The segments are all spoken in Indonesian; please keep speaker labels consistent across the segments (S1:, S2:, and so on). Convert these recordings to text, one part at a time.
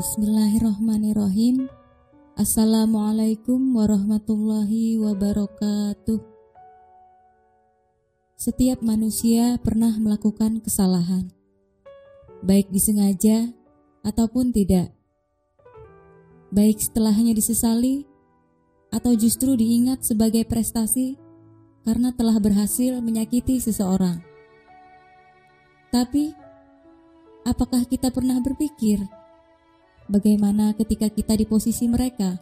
S1: Bismillahirrahmanirrahim. Assalamualaikum warahmatullahi wabarakatuh. Setiap manusia pernah melakukan kesalahan, baik disengaja ataupun tidak. Baik setelahnya disesali atau justru diingat sebagai prestasi karena telah berhasil menyakiti seseorang. Tapi, apakah kita pernah berpikir Bagaimana ketika kita di posisi mereka?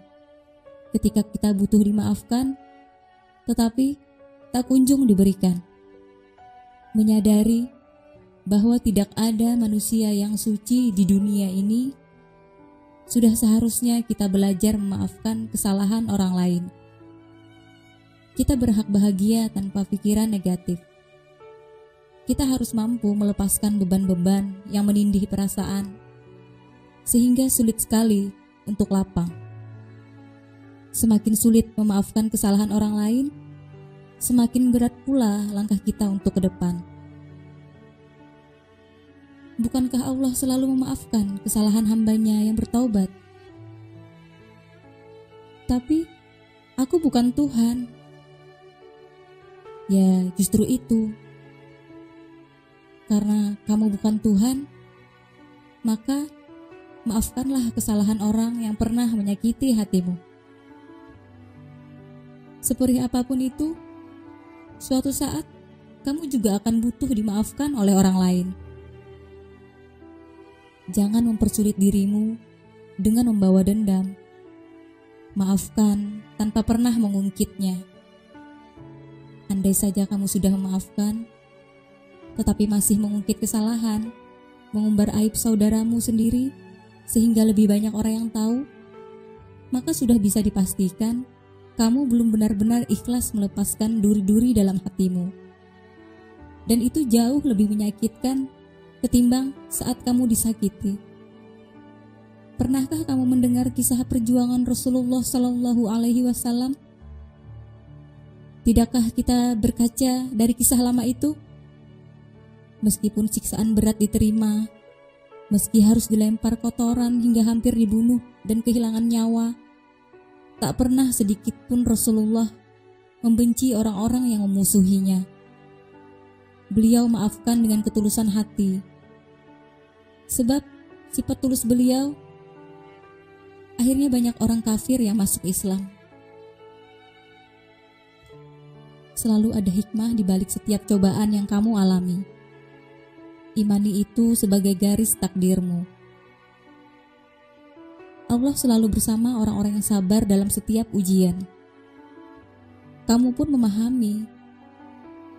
S1: Ketika kita butuh dimaafkan, tetapi tak kunjung diberikan. Menyadari bahwa tidak ada manusia yang suci di dunia ini, sudah seharusnya kita belajar memaafkan kesalahan orang lain. Kita berhak bahagia tanpa pikiran negatif. Kita harus mampu melepaskan beban-beban yang menindih perasaan sehingga sulit sekali untuk lapang. Semakin sulit memaafkan kesalahan orang lain, semakin berat pula langkah kita untuk ke depan. Bukankah Allah selalu memaafkan kesalahan hambanya yang bertaubat? Tapi, aku bukan Tuhan. Ya, justru itu. Karena kamu bukan Tuhan, maka maafkanlah kesalahan orang yang pernah menyakiti hatimu. Seperti apa pun itu, suatu saat kamu juga akan butuh dimaafkan oleh orang lain. Jangan mempersulit dirimu dengan membawa dendam. Maafkan tanpa pernah mengungkitnya. Andai saja kamu sudah memaafkan, tetapi masih mengungkit kesalahan, mengumbar aib saudaramu sendiri, sehingga lebih banyak orang yang tahu, maka sudah bisa dipastikan kamu belum benar-benar ikhlas melepaskan duri-duri dalam hatimu. Dan itu jauh lebih menyakitkan ketimbang saat kamu disakiti. Pernahkah kamu mendengar kisah perjuangan Rasulullah Shallallahu Alaihi Wasallam? Tidakkah kita berkaca dari kisah lama itu? Meskipun siksaan berat diterima, Meski harus dilempar kotoran hingga hampir dibunuh dan kehilangan nyawa, tak pernah sedikit pun Rasulullah membenci orang-orang yang memusuhinya. Beliau maafkan dengan ketulusan hati. Sebab sifat tulus beliau akhirnya banyak orang kafir yang masuk Islam. Selalu ada hikmah di balik setiap cobaan yang kamu alami imani itu sebagai garis takdirmu. Allah selalu bersama orang-orang yang sabar dalam setiap ujian. Kamu pun memahami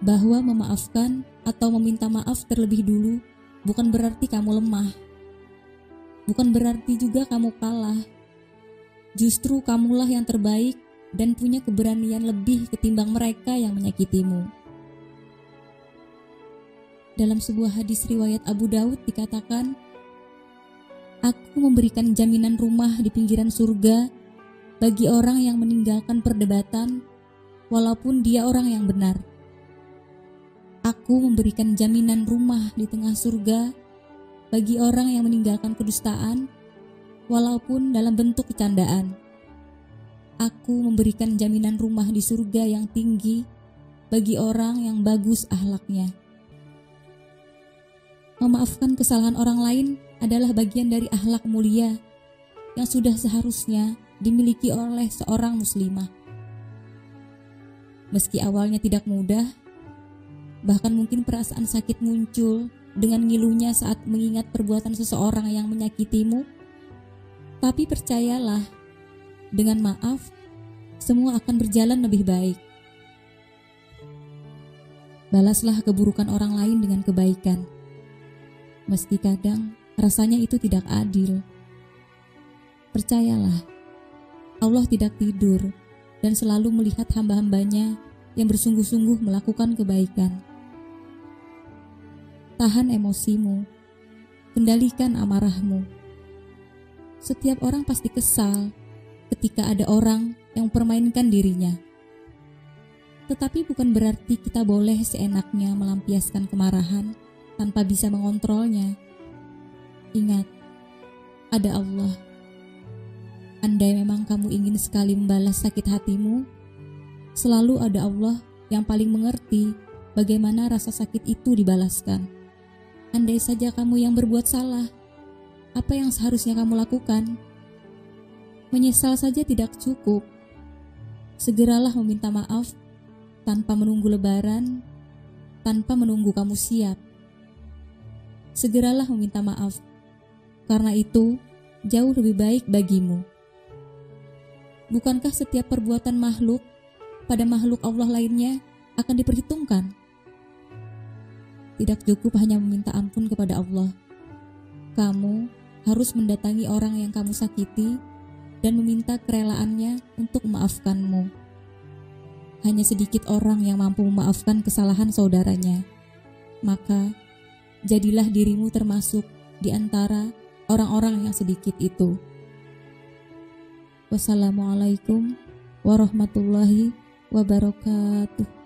S1: bahwa memaafkan atau meminta maaf terlebih dulu bukan berarti kamu lemah. Bukan berarti juga kamu kalah. Justru kamulah yang terbaik dan punya keberanian lebih ketimbang mereka yang menyakitimu. Dalam sebuah hadis riwayat Abu Daud dikatakan, Aku memberikan jaminan rumah di pinggiran surga bagi orang yang meninggalkan perdebatan walaupun dia orang yang benar. Aku memberikan jaminan rumah di tengah surga bagi orang yang meninggalkan kedustaan walaupun dalam bentuk kecandaan. Aku memberikan jaminan rumah di surga yang tinggi bagi orang yang bagus ahlaknya. Memaafkan kesalahan orang lain adalah bagian dari akhlak mulia yang sudah seharusnya dimiliki oleh seorang muslimah. Meski awalnya tidak mudah, bahkan mungkin perasaan sakit muncul dengan ngilunya saat mengingat perbuatan seseorang yang menyakitimu, tapi percayalah, dengan maaf, semua akan berjalan lebih baik. Balaslah keburukan orang lain dengan kebaikan meski kadang rasanya itu tidak adil. Percayalah, Allah tidak tidur dan selalu melihat hamba-hambanya yang bersungguh-sungguh melakukan kebaikan. Tahan emosimu, kendalikan amarahmu. Setiap orang pasti kesal ketika ada orang yang mempermainkan dirinya. Tetapi bukan berarti kita boleh seenaknya melampiaskan kemarahan tanpa bisa mengontrolnya. Ingat, ada Allah. Andai memang kamu ingin sekali membalas sakit hatimu, selalu ada Allah yang paling mengerti bagaimana rasa sakit itu dibalaskan. Andai saja kamu yang berbuat salah, apa yang seharusnya kamu lakukan? Menyesal saja tidak cukup. Segeralah meminta maaf tanpa menunggu lebaran, tanpa menunggu kamu siap. Segeralah meminta maaf, karena itu jauh lebih baik bagimu. Bukankah setiap perbuatan makhluk pada makhluk Allah lainnya akan diperhitungkan? Tidak cukup hanya meminta ampun kepada Allah. Kamu harus mendatangi orang yang kamu sakiti dan meminta kerelaannya untuk memaafkanmu. Hanya sedikit orang yang mampu memaafkan kesalahan saudaranya. Maka, jadilah dirimu termasuk di antara orang-orang yang sedikit itu. Wassalamualaikum warahmatullahi wabarakatuh.